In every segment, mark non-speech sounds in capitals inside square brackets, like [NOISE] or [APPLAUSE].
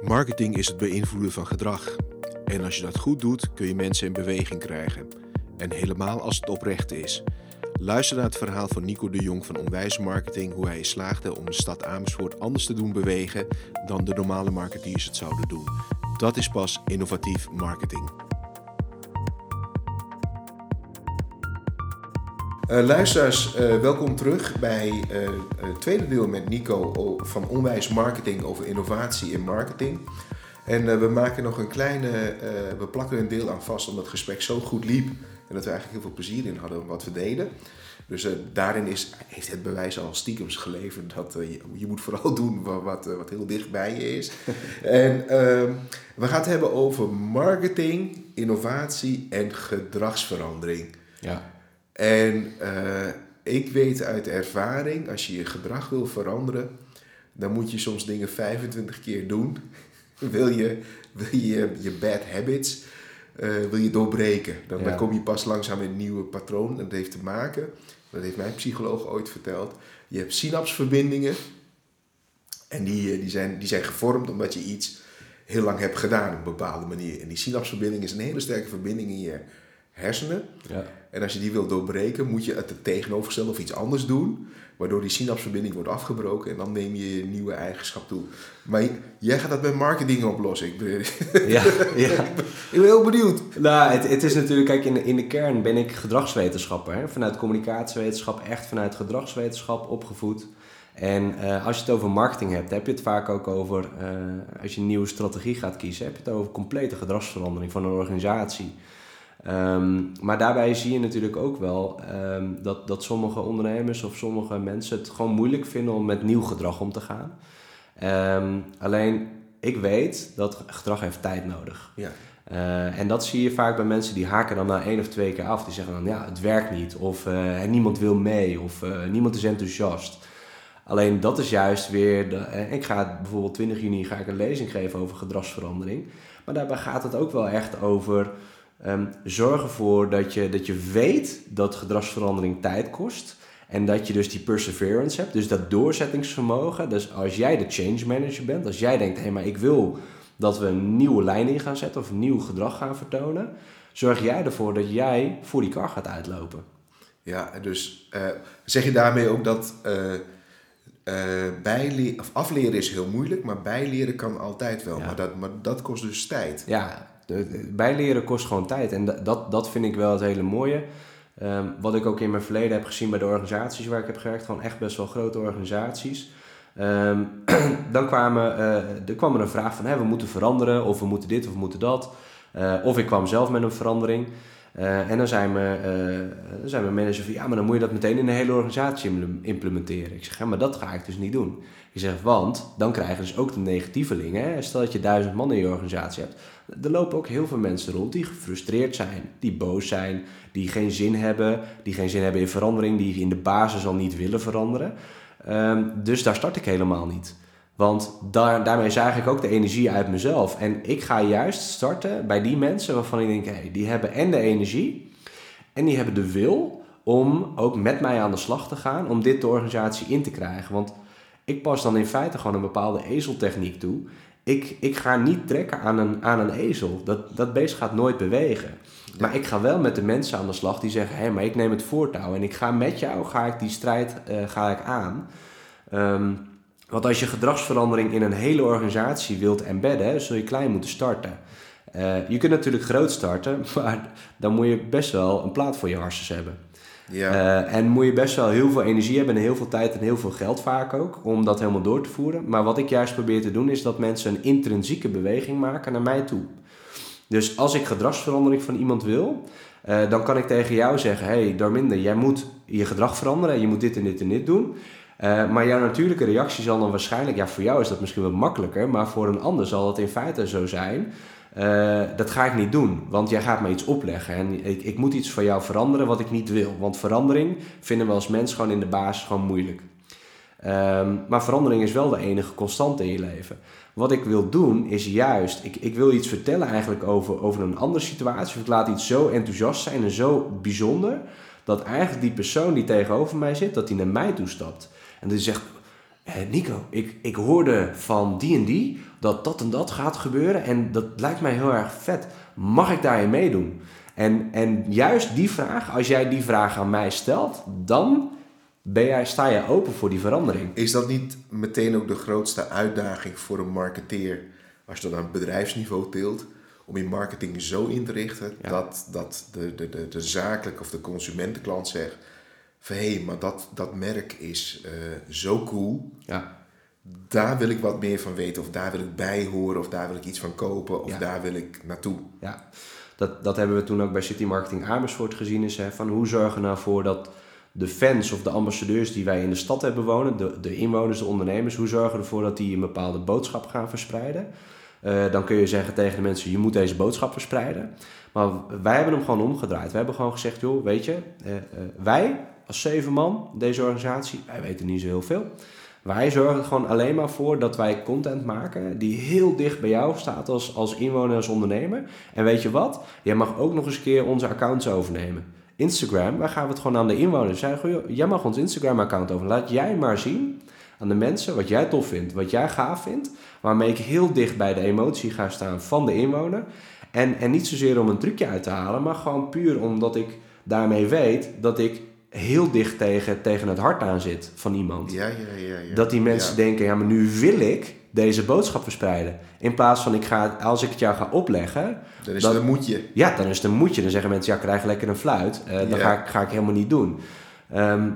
Marketing is het beïnvloeden van gedrag. En als je dat goed doet, kun je mensen in beweging krijgen. En helemaal als het oprecht is. Luister naar het verhaal van Nico de Jong van Onwijs Marketing, hoe hij slaagde om de stad Amersfoort anders te doen bewegen dan de normale marketeers het zouden doen. Dat is pas innovatief marketing. Uh, luisteraars, uh, welkom terug bij uh, het tweede deel met Nico van Onwijs Marketing over innovatie in marketing. En we maken nog een kleine, we plakken een deel aan vast omdat het gesprek zo goed liep en dat we eigenlijk heel veel plezier in hadden wat we deden. Dus daarin is, heeft het bewijs al stiekems geleverd dat je, je, moet vooral [LAUGHS] doen wat, wat, wat, heel dicht bij je is. [LAUGHS] en ehm, we gaan het hebben over marketing, innovatie en gedragsverandering. Ja. En uh, ik weet uit ervaring, als je je gedrag wil veranderen, dan moet je soms dingen 25 keer doen. [LAUGHS] wil je, wil je je bad habits uh, wil je doorbreken. Dan, dan kom je pas langzaam in een nieuwe patroon. En dat heeft te maken, dat heeft mijn psycholoog ooit verteld. Je hebt synapsverbindingen. En die, die, zijn, die zijn gevormd omdat je iets heel lang hebt gedaan op een bepaalde manier. En die synapsverbinding is een hele sterke verbinding in je hersenen. Ja. En als je die wil doorbreken, moet je het tegenovergestelde of iets anders doen. Waardoor die synapsverbinding wordt afgebroken en dan neem je je nieuwe eigenschap toe. Maar jij gaat dat met marketing oplossen. Ik ben, ja, [LAUGHS] ja. ik ben heel benieuwd. Nou, het, het is natuurlijk, kijk, in de, in de kern ben ik gedragswetenschapper. Hè? Vanuit communicatiewetenschap, echt vanuit gedragswetenschap opgevoed. En uh, als je het over marketing hebt, heb je het vaak ook over, uh, als je een nieuwe strategie gaat kiezen, heb je het over complete gedragsverandering van een organisatie. Um, maar daarbij zie je natuurlijk ook wel um, dat, dat sommige ondernemers of sommige mensen het gewoon moeilijk vinden om met nieuw gedrag om te gaan. Um, alleen ik weet dat gedrag heeft tijd nodig. Ja. Uh, en dat zie je vaak bij mensen die haken dan na één of twee keer af. Die zeggen dan ja, het werkt niet. Of uh, niemand wil mee. Of uh, niemand is enthousiast. Alleen dat is juist weer. De, ik ga bijvoorbeeld 20 juni ga ik een lezing geven over gedragsverandering. Maar daarbij gaat het ook wel echt over Um, zorg ervoor dat je, dat je weet dat gedragsverandering tijd kost. En dat je dus die perseverance hebt, dus dat doorzettingsvermogen. Dus als jij de change manager bent, als jij denkt, hé, hey, maar ik wil dat we een nieuwe lijn in gaan zetten of een nieuw gedrag gaan vertonen, zorg jij ervoor dat jij voor die kar gaat uitlopen. Ja, dus uh, zeg je daarmee ook dat uh, uh, bijle of afleren is heel moeilijk, maar bijleren kan altijd wel. Maar, dat, maar dat kost dus tijd. Ja, bijleren kost gewoon tijd. En dat, dat vind ik wel het hele mooie. Um, wat ik ook in mijn verleden heb gezien bij de organisaties waar ik heb gewerkt, gewoon echt best wel grote organisaties. Um, [CLEARS THROAT] dan kwamen, uh, er kwam er een vraag van, we moeten veranderen, of we moeten dit, of we moeten dat. Uh, of ik kwam zelf met een verandering. Uh, en dan zijn, we, dan mijn manager van, ja, maar dan moet je dat meteen in de hele organisatie implementeren. Ik zeg, ja, maar dat ga ik dus niet doen. Ik zeg, want dan krijgen dus ook de negatievelingen. Stel dat je duizend man in je organisatie hebt er lopen ook heel veel mensen rond die gefrustreerd zijn, die boos zijn, die geen zin hebben, die geen zin hebben in verandering, die in de basis al niet willen veranderen. Um, dus daar start ik helemaal niet. Want daar, daarmee zaag ik ook de energie uit mezelf. En ik ga juist starten bij die mensen waarvan ik denk, hey, die hebben en de energie en die hebben de wil om ook met mij aan de slag te gaan om dit de organisatie in te krijgen. Want ik pas dan in feite gewoon een bepaalde ezeltechniek toe ik, ik ga niet trekken aan een, aan een ezel. Dat, dat beest gaat nooit bewegen. Maar ik ga wel met de mensen aan de slag die zeggen: hé, hey, maar ik neem het voortouw en ik ga met jou, ga ik die strijd uh, ga ik aan. Um, want als je gedragsverandering in een hele organisatie wilt embedden, zul je klein moeten starten. Uh, je kunt natuurlijk groot starten, [LAUGHS] maar dan moet je best wel een plaat voor je harses hebben. Uh, en moet je best wel heel veel energie hebben en heel veel tijd en heel veel geld vaak ook om dat helemaal door te voeren. Maar wat ik juist probeer te doen is dat mensen een intrinsieke beweging maken naar mij toe. Dus als ik gedragsverandering van iemand wil, uh, dan kan ik tegen jou zeggen: hey, Darminder, jij moet je gedrag veranderen, je moet dit en dit en dit doen. Uh, maar jouw natuurlijke reactie zal dan waarschijnlijk, ja, voor jou is dat misschien wat makkelijker, maar voor een ander zal het in feite zo zijn uh, dat ga ik niet doen, want jij gaat me iets opleggen. En ik, ik moet iets van jou veranderen wat ik niet wil. Want verandering vinden we als mens gewoon in de basis gewoon moeilijk. Um, maar verandering is wel de enige constante in je leven. Wat ik wil doen is juist, ik, ik wil iets vertellen eigenlijk over, over een andere situatie. Ik laat iets zo enthousiast zijn en zo bijzonder, dat eigenlijk die persoon die tegenover mij zit, dat die naar mij toe stapt. En die zegt, eh, Nico, ik, ik hoorde van die en die dat dat en dat gaat gebeuren en dat lijkt mij heel erg vet. Mag ik daarin meedoen? En, en juist die vraag, als jij die vraag aan mij stelt, dan ben jij, sta je open voor die verandering. Is dat niet meteen ook de grootste uitdaging voor een marketeer, als je dat aan bedrijfsniveau tilt, om je marketing zo in te richten dat, dat de, de, de, de zakelijke of de consumentenklant zegt van hé, hey, maar dat, dat merk is uh, zo cool. Ja. Daar wil ik wat meer van weten, of daar wil ik bij horen, of daar wil ik iets van kopen, of Ja. daar wil ik naartoe. Ja, dat, dat hebben we toen ook bij City Marketing Amersfoort gezien. Is, hè, van hoe zorgen we nou voor dat de fans of de ambassadeurs die wij in de stad hebben wonen, de, de inwoners, de ondernemers, hoe zorgen we ervoor dat die een bepaalde boodschap gaan verspreiden? Eh, dan kun je zeggen tegen de mensen, je moet deze boodschap verspreiden. Maar wij hebben hem gewoon omgedraaid. We hebben gewoon gezegd, joh, weet je, eh, eh, wij als zeven man, deze organisatie, wij weten niet zo heel veel. Wij zorgen er gewoon alleen maar voor dat wij content maken die heel dicht bij jou staat als, als inwoner, als ondernemer. En weet je wat? Jij mag ook nog eens een keer onze accounts overnemen. Instagram, waar gaan we het gewoon aan de inwoners zeggen? Jij mag ons Instagram-account over. Laat jij maar zien aan de mensen wat jij tof vindt, wat jij gaaf vindt. Waarmee ik heel dicht bij de emotie ga staan van de inwoner. En, en niet zozeer om een trucje uit te halen, maar gewoon puur omdat ik daarmee weet dat ik heel dicht tegen, tegen het hart aan zit van iemand. Ja, ja, ja. ja. Dat die mensen Ja. denken, ja, maar nu wil ik deze boodschap verspreiden. In plaats van, ik ga, als ik het jou ga opleggen, Dan is het een moetje. ja, dan is het een moedje. Dan zeggen mensen, ja, krijg lekker een fluit. Eh, dat Ja. ga, ik, ga ik helemaal niet doen. Ehm,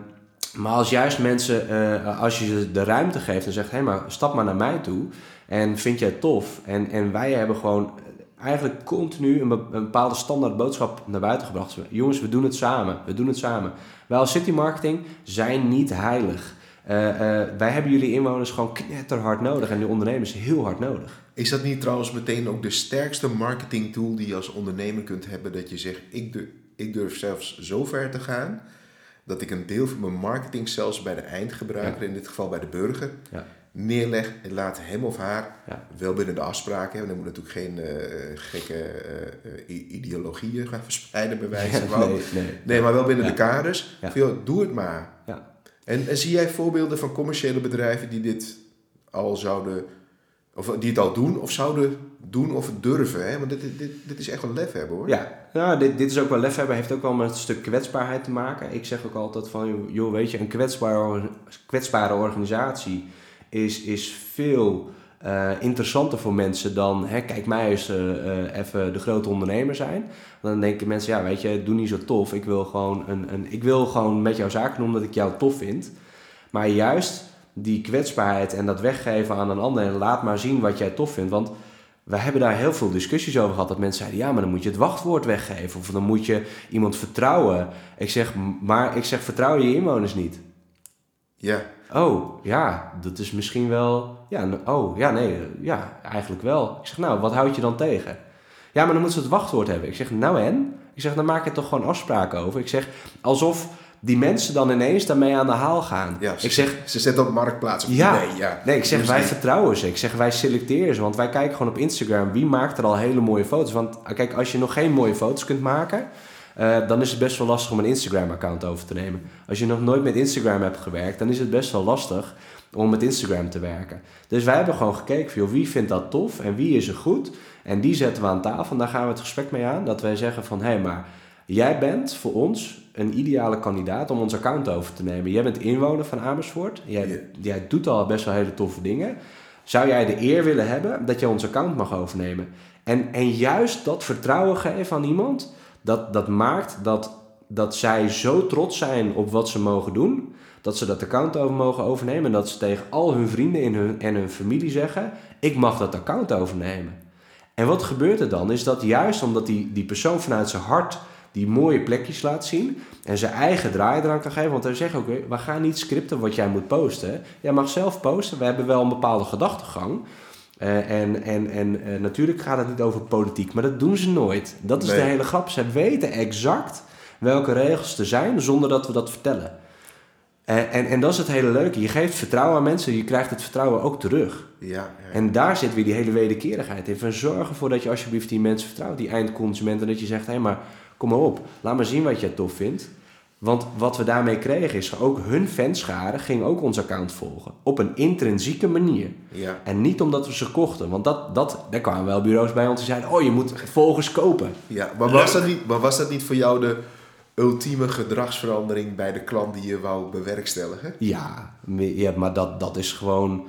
maar als juist mensen, eh, als je ze de ruimte geeft en zegt, hé, maar stap maar naar mij toe. En vind jij het tof? En, en wij hebben gewoon eigenlijk continu een, be- een bepaalde standaard boodschap naar buiten gebracht. Jongens, we doen het samen. We doen het samen. Wij als City Marketing zijn niet heilig. Eh, eh, wij hebben jullie inwoners gewoon knetterhard nodig en de ondernemers heel hard nodig. Is dat niet trouwens meteen ook de sterkste marketing tool die je als ondernemer kunt hebben? Dat je zegt, ik durf, ik durf zelfs zo ver te gaan dat ik een deel van mijn marketing zelfs bij de eindgebruiker, in dit geval bij de burger, Ja. neerleg en laat hem of haar Ja. wel binnen de afspraken hebben. Er moet natuurlijk geen eh, gekke eh, ideologieën gaan verspreiden bij wijze [LAUGHS] van. nee, nee. Nee, maar wel binnen de kaders. Van, joh, doe het maar. En zie jij voorbeelden van commerciële bedrijven die dit al zouden, of die het al doen, of zouden doen of durven? Hè? Want dit, dit, dit is echt een lef hebben hoor. Ja, nou, dit, dit is ook wel lef hebben, heeft ook wel met een stuk kwetsbaarheid te maken. Ik zeg ook altijd van, joh, weet je, een kwetsbare, kwetsbare organisatie is, is veel eh, interessanter voor mensen dan, hè, kijk mij eens eh, eh, even de grote ondernemer zijn. Dan denken mensen, ja, weet je, doe niet zo tof. Ik wil gewoon, een, een, ik wil gewoon met jou zaken doen omdat ik jou tof vind. Maar juist die kwetsbaarheid en dat weggeven aan een ander en laat maar zien wat jij tof vindt. Want we hebben daar heel veel discussies over gehad. Dat mensen zeiden, ja, maar dan moet je het wachtwoord weggeven. Of dan moet je iemand vertrouwen. Ik zeg, maar ik zeg, vertrouw je inwoners niet. Ja. Oh, ja, dat is misschien wel... Ja, oh, ja, nee, ja, eigenlijk wel. Ik zeg, nou, wat houd je dan tegen? Ja, maar dan moeten ze het wachtwoord hebben. Ik zeg, nou en? Ik zeg, dan maak je toch gewoon afspraken over. Ik zeg, alsof die mensen dan ineens daarmee aan de haal gaan. ja ze, ik zeg, ze zetten op marktplaats. Of Ja. Nee, ja. Nee, ik zeg ze wij niet. vertrouwen ze. Ik zeg wij selecteren ze. Want wij kijken gewoon op Instagram wie maakt er al hele mooie foto's. Want eh, kijk, als je nog geen mooie foto's kunt maken, eh, dan is het best wel lastig om een Instagram-account over te nemen. Als je nog nooit met Instagram hebt gewerkt, dan is het best wel lastig om met Instagram te werken. Dus wij hebben gewoon gekeken van joh, wie vindt dat tof en wie is er goed. En die zetten we aan tafel en daar gaan we het gesprek mee aan. Dat wij zeggen van hé, hey, maar jij bent voor ons een ideale kandidaat om ons account over te nemen. Jij bent inwoner van Amersfoort. Jij, jij doet al best wel hele toffe dingen. Zou jij de eer willen hebben dat je ons account mag overnemen? En, en juist dat vertrouwen geven aan iemand, dat, dat maakt dat, dat zij zo trots zijn op wat ze mogen doen, dat ze dat account over mogen overnemen en dat ze tegen al hun vrienden in hun, en hun familie zeggen, ik mag dat account overnemen. En wat gebeurt er dan? Is dat juist omdat die, die persoon vanuit zijn hart die mooie plekjes laat zien en zijn eigen draai eraan kan geven. Want hij zegt ook, we gaan niet scripten wat jij moet posten. Jij mag zelf posten. We hebben wel een bepaalde gedachtegang. Eh, en en, en eh, natuurlijk gaat het niet over politiek, maar dat doen ze nooit. Dat is Nee. de hele grap. Ze weten exact welke regels er zijn zonder dat we dat vertellen. En, en, en dat is het hele leuke. Je geeft vertrouwen aan mensen, je krijgt het vertrouwen ook terug. Ja, ja. En daar zit weer die hele wederkerigheid in. Van zorg ervoor dat je alsjeblieft die mensen vertrouwt, die eindconsument. En dat je zegt, hé maar kom maar op, laat maar zien wat je tof vindt. Want wat we daarmee kregen is ook hun fanschade ging ook ons account volgen. Op een intrinsieke manier. Ja. En niet omdat we ze kochten. Want dat, dat, daar kwamen wel bureaus bij ons die zeiden... Oh, je moet volgers kopen. Ja, maar was, dat niet, maar was dat niet voor jou de ultieme gedragsverandering bij de klant die je wou bewerkstelligen? Ja, ja maar dat, dat is gewoon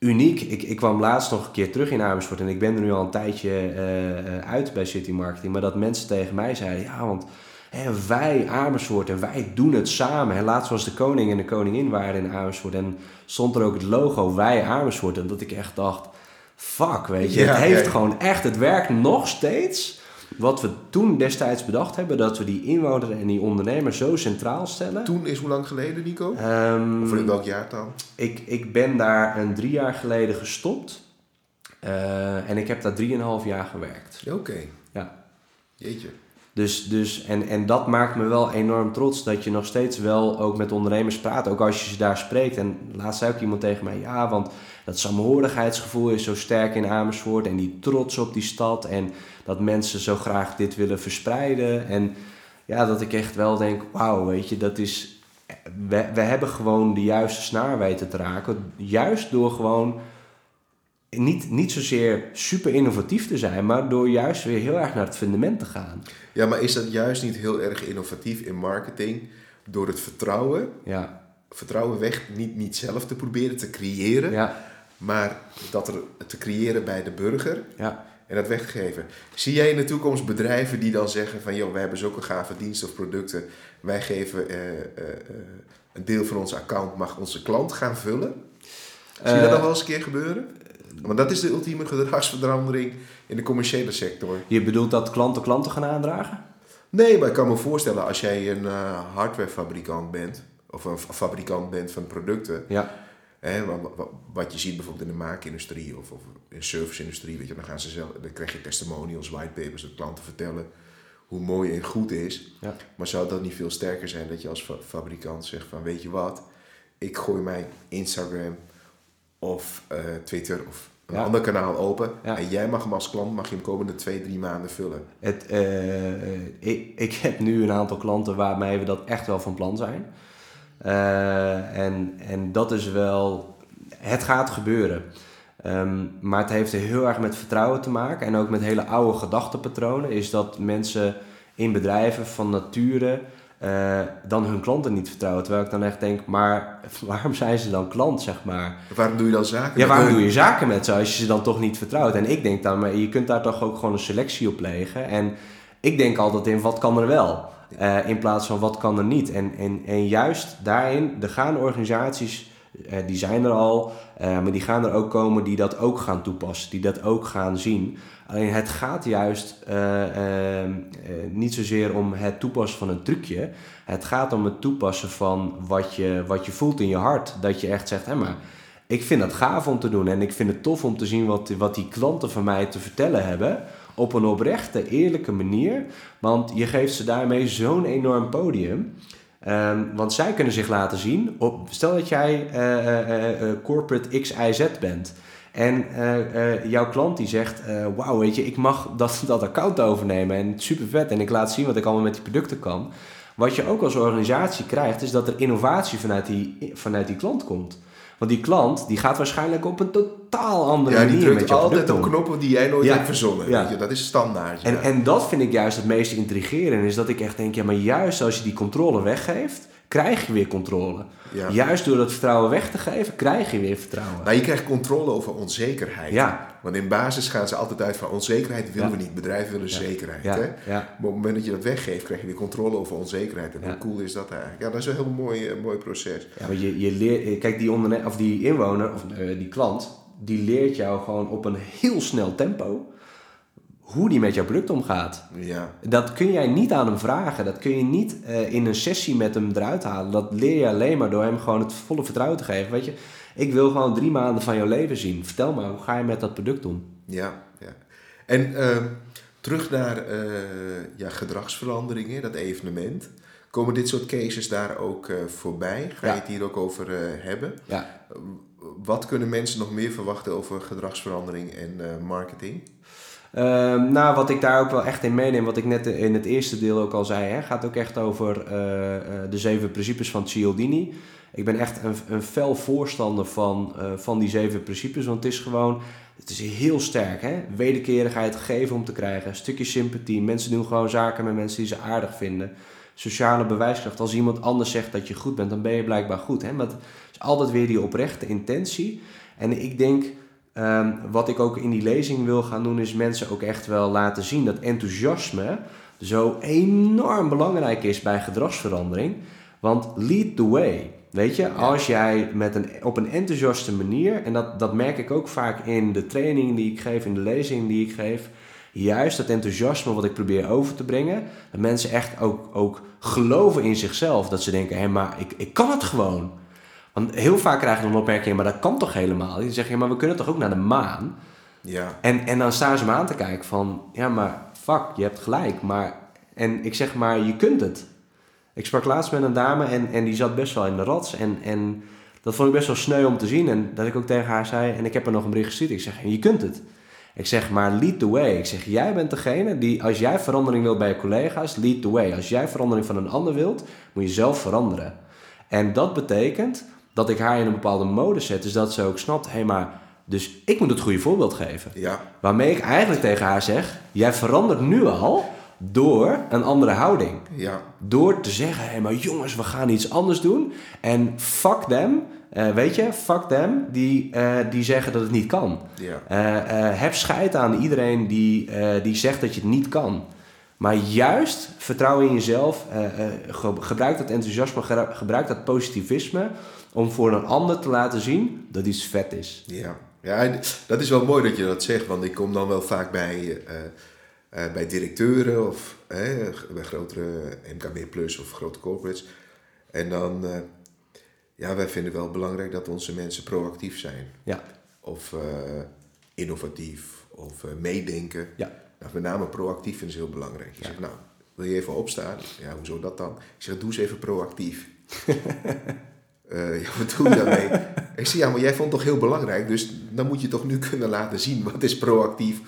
uniek. Ik, ik kwam laatst nog een keer terug in Amersfoort... en ik ben er nu al een tijdje eh, eh, uit bij City Marketing... maar dat mensen tegen mij zeiden... Ja, want hè, wij Amersfoort en wij doen het samen. En laatst was de koning en de koningin waren in Amersfoort... en stond er ook het logo Wij Amersfoort. En dat ik echt dacht... Fuck, weet je. Ja, het heeft ja. gewoon echt... Het werkt nog steeds... Wat we toen destijds bedacht hebben, dat we die inwoner en die ondernemer zo centraal stellen. Toen is hoe lang geleden, Nico? Ehm, Of in welk jaartal? ik, ik ben daar een drie jaar geleden gestopt. Eh, en ik heb daar drieënhalf jaar gewerkt. Oké, Ja. jeetje. Dus, dus, en, en dat maakt me wel enorm trots dat je nog steeds wel ook met ondernemers praat. Ook als je ze daar spreekt. En laatst zei ook iemand tegen mij, ja, want dat saamhorigheidsgevoel is zo sterk in Amersfoort. En die trots op die stad. En dat mensen zo graag dit willen verspreiden. En ja, dat ik echt wel denk, wauw, weet je, dat is... We, we hebben gewoon de juiste snaar weten te raken. Juist door gewoon niet, niet zozeer super innovatief te zijn, maar door juist weer heel erg naar het fundament te gaan. Ja, maar is dat juist niet heel erg innovatief in marketing? Door het vertrouwen, Ja, vertrouwen weg, niet, niet zelf te proberen te creëren, ja, maar dat er te creëren bij de burger ja. en dat weggeven. Zie jij in de toekomst bedrijven die dan zeggen van, joh, wij hebben zulke gave diensten of producten, wij geven eh, eh, eh, een deel van ons account mag onze klant gaan vullen? Zie je dat nog wel eens een keer gebeuren? Want dat is de ultieme gedragsverandering in de commerciële sector. Je bedoelt dat klanten klanten gaan aandragen? Nee, maar ik kan me voorstellen als jij een eh, hardwarefabrikant bent, of een fa- fabrikant bent van producten, Ja, hè, wa- wa- wat je ziet bijvoorbeeld in de maakindustrie of, of in de serviceindustrie, weet je, dan, gaan ze zelf, dan krijg je testimonials, whitepapers, dat klanten vertellen hoe mooi en goed is. Ja. Maar zou dat niet veel sterker zijn dat je als fa- fabrikant zegt van, weet je wat, ik gooi mijn Instagram of eh, Twitter of een Ja. ander kanaal open Ja. en jij mag hem als klant, mag je hem komende twee, drie maanden vullen. het, eh, ik, ik heb nu een aantal klanten waarmee we dat echt wel van plan zijn. Eh, en, en dat is wel, het gaat gebeuren. Ehm, maar het heeft er heel erg met vertrouwen te maken en ook met hele oude gedachtenpatronen. Is dat mensen in bedrijven van nature eh, dan hun klanten niet vertrouwen. Terwijl ik dan echt denk, maar waarom zijn ze dan klant, zeg maar? Waarom doe je dan zaken? Ja, met waarom hun? doe je zaken met ze als je ze dan toch niet vertrouwt? En ik denk dan, maar je kunt daar toch ook gewoon een selectie op leggen. En ik denk altijd in, wat kan er wel? Eh, in plaats van, wat kan er niet? En, en, en juist daarin, er gaan organisaties, die zijn er al, eh, maar die gaan er ook komen die dat ook gaan toepassen. Die dat ook gaan zien. Alleen het gaat juist eh, eh, eh, niet zozeer om het toepassen van een trucje. Het gaat om het toepassen van wat je, wat je voelt in je hart. Dat je echt zegt, hé maar... Ik vind dat gaaf om te doen en ik vind het tof om te zien wat, wat die klanten van mij te vertellen hebben. Op een oprechte, eerlijke manier. Want je geeft ze daarmee zo'n enorm podium. Ehm, want zij kunnen zich laten zien. Stel dat jij eh, eh, corporate XIZ bent. En jouw klant die zegt, wauw, weet je, ik mag dat, [LAUGHS] dat account overnemen en super vet en ik laat zien wat ik allemaal met die producten kan. Wat je ook als organisatie krijgt, is dat er innovatie vanuit die, vanuit die klant komt. Want die klant die gaat waarschijnlijk op een totaal andere Ja, die manier met drukt jouw altijd product op knoppen die jij nooit Ja. hebt verzonnen. Ja. Weet je? Dat is standaard. En, en dat vind ik juist het meest intrigerende. Is dat ik echt denk, ja, maar juist als je die controle weggeeft, krijg je weer controle. Ja. Juist door dat vertrouwen weg te geven, krijg je weer vertrouwen. Maar je krijgt controle over onzekerheid. Ja. Want in basis gaan ze altijd uit van onzekerheid willen Ja. we niet. Bedrijven willen Ja. zekerheid. Ja, Hè? Maar op het moment dat je dat weggeeft, krijg je weer controle over onzekerheid. En hoe cool is dat eigenlijk? Ja, dat is een heel mooi, eh, mooi proces. ja, maar je, je leert, kijk, die, onderne- of die inwoner, of eh, die klant, die leert jou gewoon op een heel snel tempo hoe die met jouw product omgaat. Ja. Dat kun jij niet aan hem vragen. Dat kun je niet eh, in een sessie met hem eruit halen. Dat leer je alleen maar door hem gewoon het volle vertrouwen te geven. Weet je, ik wil gewoon drie maanden van jouw leven zien. Vertel maar, hoe ga je met dat product om? Ja, ja. En ehm, terug naar eh, ja, gedragsveranderingen, dat evenement. Komen dit soort cases daar ook eh, voorbij? Ga Ja. je het hier ook over hebben? Ja, Wat kunnen mensen nog meer verwachten over gedragsverandering en marketing? Ehm, nou, wat ik daar ook wel echt in meeneem, wat ik net in het eerste deel ook al zei, hè, gaat ook echt over eh, eh, de zeven principes van Cialdini. Ik ben echt een, een fel voorstander van, eh, van die zeven principes, want het is gewoon, het is heel sterk. Hè? Wederkerigheid geven om te krijgen, een stukje sympathie. Mensen doen gewoon zaken met mensen die ze aardig vinden. Sociale bewijskracht. Als iemand anders zegt dat je goed bent, dan ben je blijkbaar goed. Hè? Maar het is altijd weer die oprechte intentie. En ik denk, ehm, wat ik ook in die lezing wil gaan doen, is mensen ook echt wel laten zien dat enthousiasme zo enorm belangrijk is bij gedragsverandering. Want lead the way. Weet je, als jij met een, op een enthousiaste manier, en dat, dat merk ik ook vaak in de training die ik geef, in de lezing die ik geef, juist dat enthousiasme wat ik probeer over te brengen, dat mensen echt ook, ook geloven in zichzelf. Dat ze denken, hé, maar ik, ik kan het gewoon. Want heel vaak krijg je een opmerking, maar dat kan toch helemaal? Je zegt, ja, maar we kunnen toch ook naar de maan? Ja. En, en dan staan ze me aan te kijken van, ja, maar fuck, je hebt gelijk. Maar, en ik zeg maar, je kunt het. Ik sprak laatst met een dame en, en die zat best wel in de rats. En, en dat vond ik best wel sneu om te zien. En dat ik ook tegen haar zei, en ik heb er nog een bericht gestuurd. Ik zeg, je kunt het. Ik zeg, maar lead the way. Ik zeg, jij bent degene die, als jij verandering wilt bij je collega's, lead the way. Als jij verandering van een ander wilt, moet je zelf veranderen. En dat betekent dat ik haar in een bepaalde mode zet. Dus dat ze ook snapt, hé hey, maar, dus ik moet het goede voorbeeld geven. Ja. Waarmee ik eigenlijk tegen haar zeg, jij verandert nu al door een andere houding. Ja. Door te zeggen, hé, hey, maar jongens, we gaan iets anders doen. En fuck them, uh, weet je, fuck them, die, uh, die zeggen dat het niet kan. Ja. Uh, heb scheid aan iedereen die, die zegt dat je het niet kan. Maar juist vertrouw in jezelf, gebruik dat enthousiasme, gebruik dat positivisme om voor een ander te laten zien dat iets vet is. Ja, ja dat is wel mooi dat je dat zegt, want ik kom dan wel vaak bij uh, bij directeuren of bij grotere MKB Plus of grote corporates. En dan, ja, wij vinden wel belangrijk dat onze mensen proactief zijn. Ja. Of innovatief of meedenken. Ja. Nou, met name proactief is heel belangrijk. Je ja. zegt, nou, wil je even opstaan? Ja, hoezo dat dan? Ik zeg, doe eens even proactief. [LAUGHS] ja, wat doe je daarmee? ik zeg, ja, maar jij vond het toch heel belangrijk, dus dan moet je toch nu kunnen laten zien wat is proactief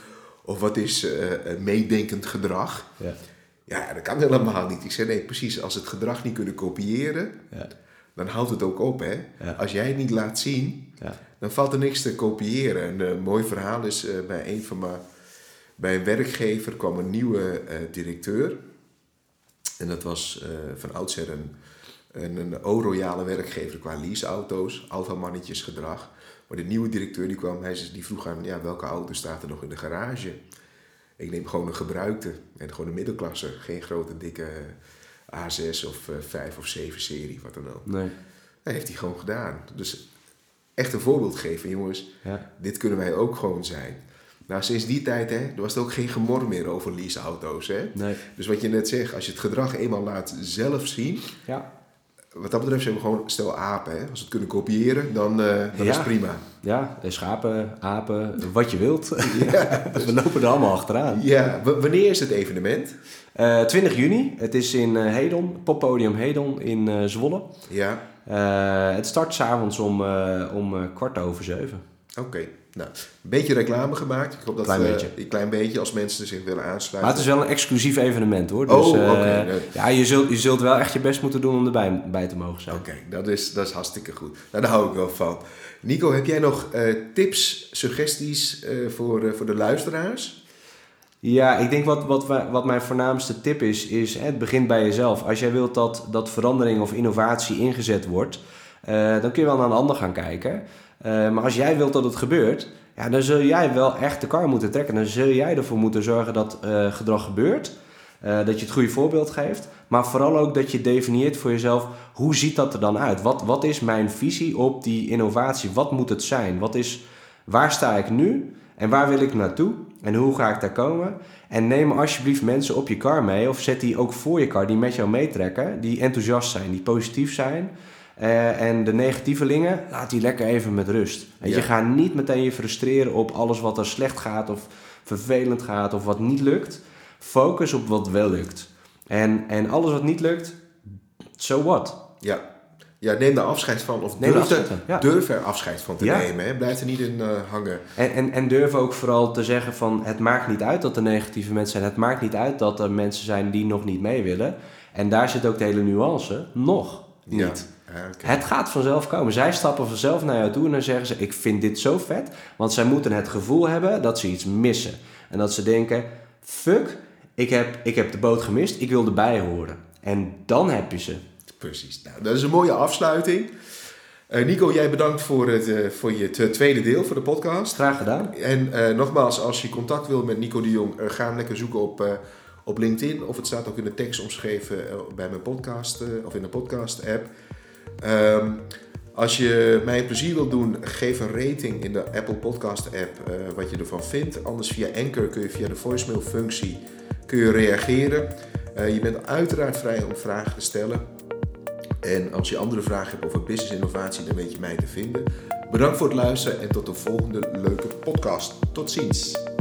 of wat is uh, meedenkend gedrag? Ja. ja, dat kan helemaal niet. Ik zei nee, precies. Als het gedrag niet kunnen kopiëren, ja. Dan houdt het ook op. Hè? Ja. Als jij het niet laat zien, ja. dan valt er niks te kopiëren. Een uh, mooi verhaal is uh, bij een van mijn. Bij een werkgever kwam een nieuwe directeur. En dat was van oudsher een, een, een o-royale werkgever qua leaseauto's, alfamannetjes gedrag. Maar de nieuwe directeur die kwam, hij die vroeg aan ja, welke auto staat er nog in de garage. Ik neem gewoon een gebruikte en gewoon een middelklasse. Geen grote dikke A6 of uh, 5 of 7 serie, wat dan ook. Nee. Dat heeft hij gewoon gedaan. Dus echt een voorbeeld geven, jongens. Ja. Dit kunnen wij ook gewoon zijn. Nou, sinds die tijd hè, er was er ook geen gemor meer over leaseauto's. Hè? Nee. Dus wat je net zegt, als je het gedrag eenmaal laat zelf zien, ja wat dat betreft zijn we gewoon stel apen. Hè? Als we het kunnen kopiëren, dan, uh, dan ja. is het prima. Ja, schapen, apen, wat je wilt. Ja. [LAUGHS] we lopen er allemaal achteraan. Ja, w wanneer is het evenement? Uh, 20 juni. Het is in uh, Hedon, poppodium Hedon in uh, Zwolle. Ja. het start s'avonds om, om kwart over zeven. Oké. Okay. Nou, een beetje reclame gemaakt. Ik hoop dat klein beetje. een klein beetje als mensen zich willen aansluiten. Maar het is wel een exclusief evenement hoor. Dus, oh, oké. Okay. Ja, je zult, je zult wel echt je best moeten doen om erbij bij te mogen zijn. Oké, okay, dat, is, dat is hartstikke goed. Nou, daar hou ik wel van. Nico, heb jij nog tips, suggesties voor, voor de luisteraars? Ja, ik denk wat, wat, wat mijn voornaamste tip is, is het begint bij jezelf. Als jij wilt dat, dat verandering of innovatie ingezet wordt, dan kun je wel naar een ander gaan kijken. Uh, maar als jij wilt dat het gebeurt, ja, dan zul jij wel echt de kar moeten trekken. Dan zul jij ervoor moeten zorgen dat uh, gedrag gebeurt. Dat je het goede voorbeeld geeft. Maar vooral ook dat je definieert voor jezelf, hoe ziet dat er dan uit? Wat, wat is mijn visie op die innovatie? Wat moet het zijn? Wat is, waar sta ik nu? En waar wil ik naartoe? En hoe ga ik daar komen? En neem alsjeblieft mensen op je kar mee. Of zet die ook voor je kar, die met jou meetrekken. Die enthousiast zijn, die positief zijn. Uh, en de negatievelingen, laat die lekker even met rust. En Ja. Je gaat niet meteen je frustreren op alles wat er slecht gaat of vervelend gaat of wat niet lukt. Focus op wat wel lukt. En, en alles wat niet lukt, so what? Ja, ja, neem daar afscheid van. Of Neem durf, afscheid er, ja. durf er afscheid van te Ja. nemen. Hè. Blijf er niet in eh, hangen. En, en, en durf ook vooral te zeggen van het maakt niet uit dat er negatieve mensen zijn. Het maakt niet uit dat er mensen zijn die nog niet mee willen. En daar zit ook de hele nuance. Nog niet. Ja. Het gaat vanzelf komen. Zij stappen vanzelf naar jou toe en dan zeggen ze: Ik vind dit zo vet. Want zij moeten het gevoel hebben dat ze iets missen. En dat ze denken: Fuck, ik heb, ik heb de boot gemist, ik wil erbij horen. En dan heb je ze. Precies. Nou, dat is een mooie afsluiting. Eh, Nico, jij bedankt voor, het, eh, voor je tweede deel voor de podcast. Graag gedaan. En eh, nogmaals, als je contact wil met Nico de Jong, ga hem lekker zoeken op, op LinkedIn. Of het staat ook in de tekst omschreven bij mijn podcast of in de podcast app. Ehm, als je mij een plezier wilt doen, geef een rating in de Apple Podcast app wat je ervan vindt. Anders via Anchor kun je via de voicemail functie kun je reageren. Je bent uiteraard vrij om vragen te stellen. En als je andere vragen hebt over business innovatie, dan weet je mij te vinden. Bedankt voor het luisteren en tot de volgende leuke podcast. Tot ziens.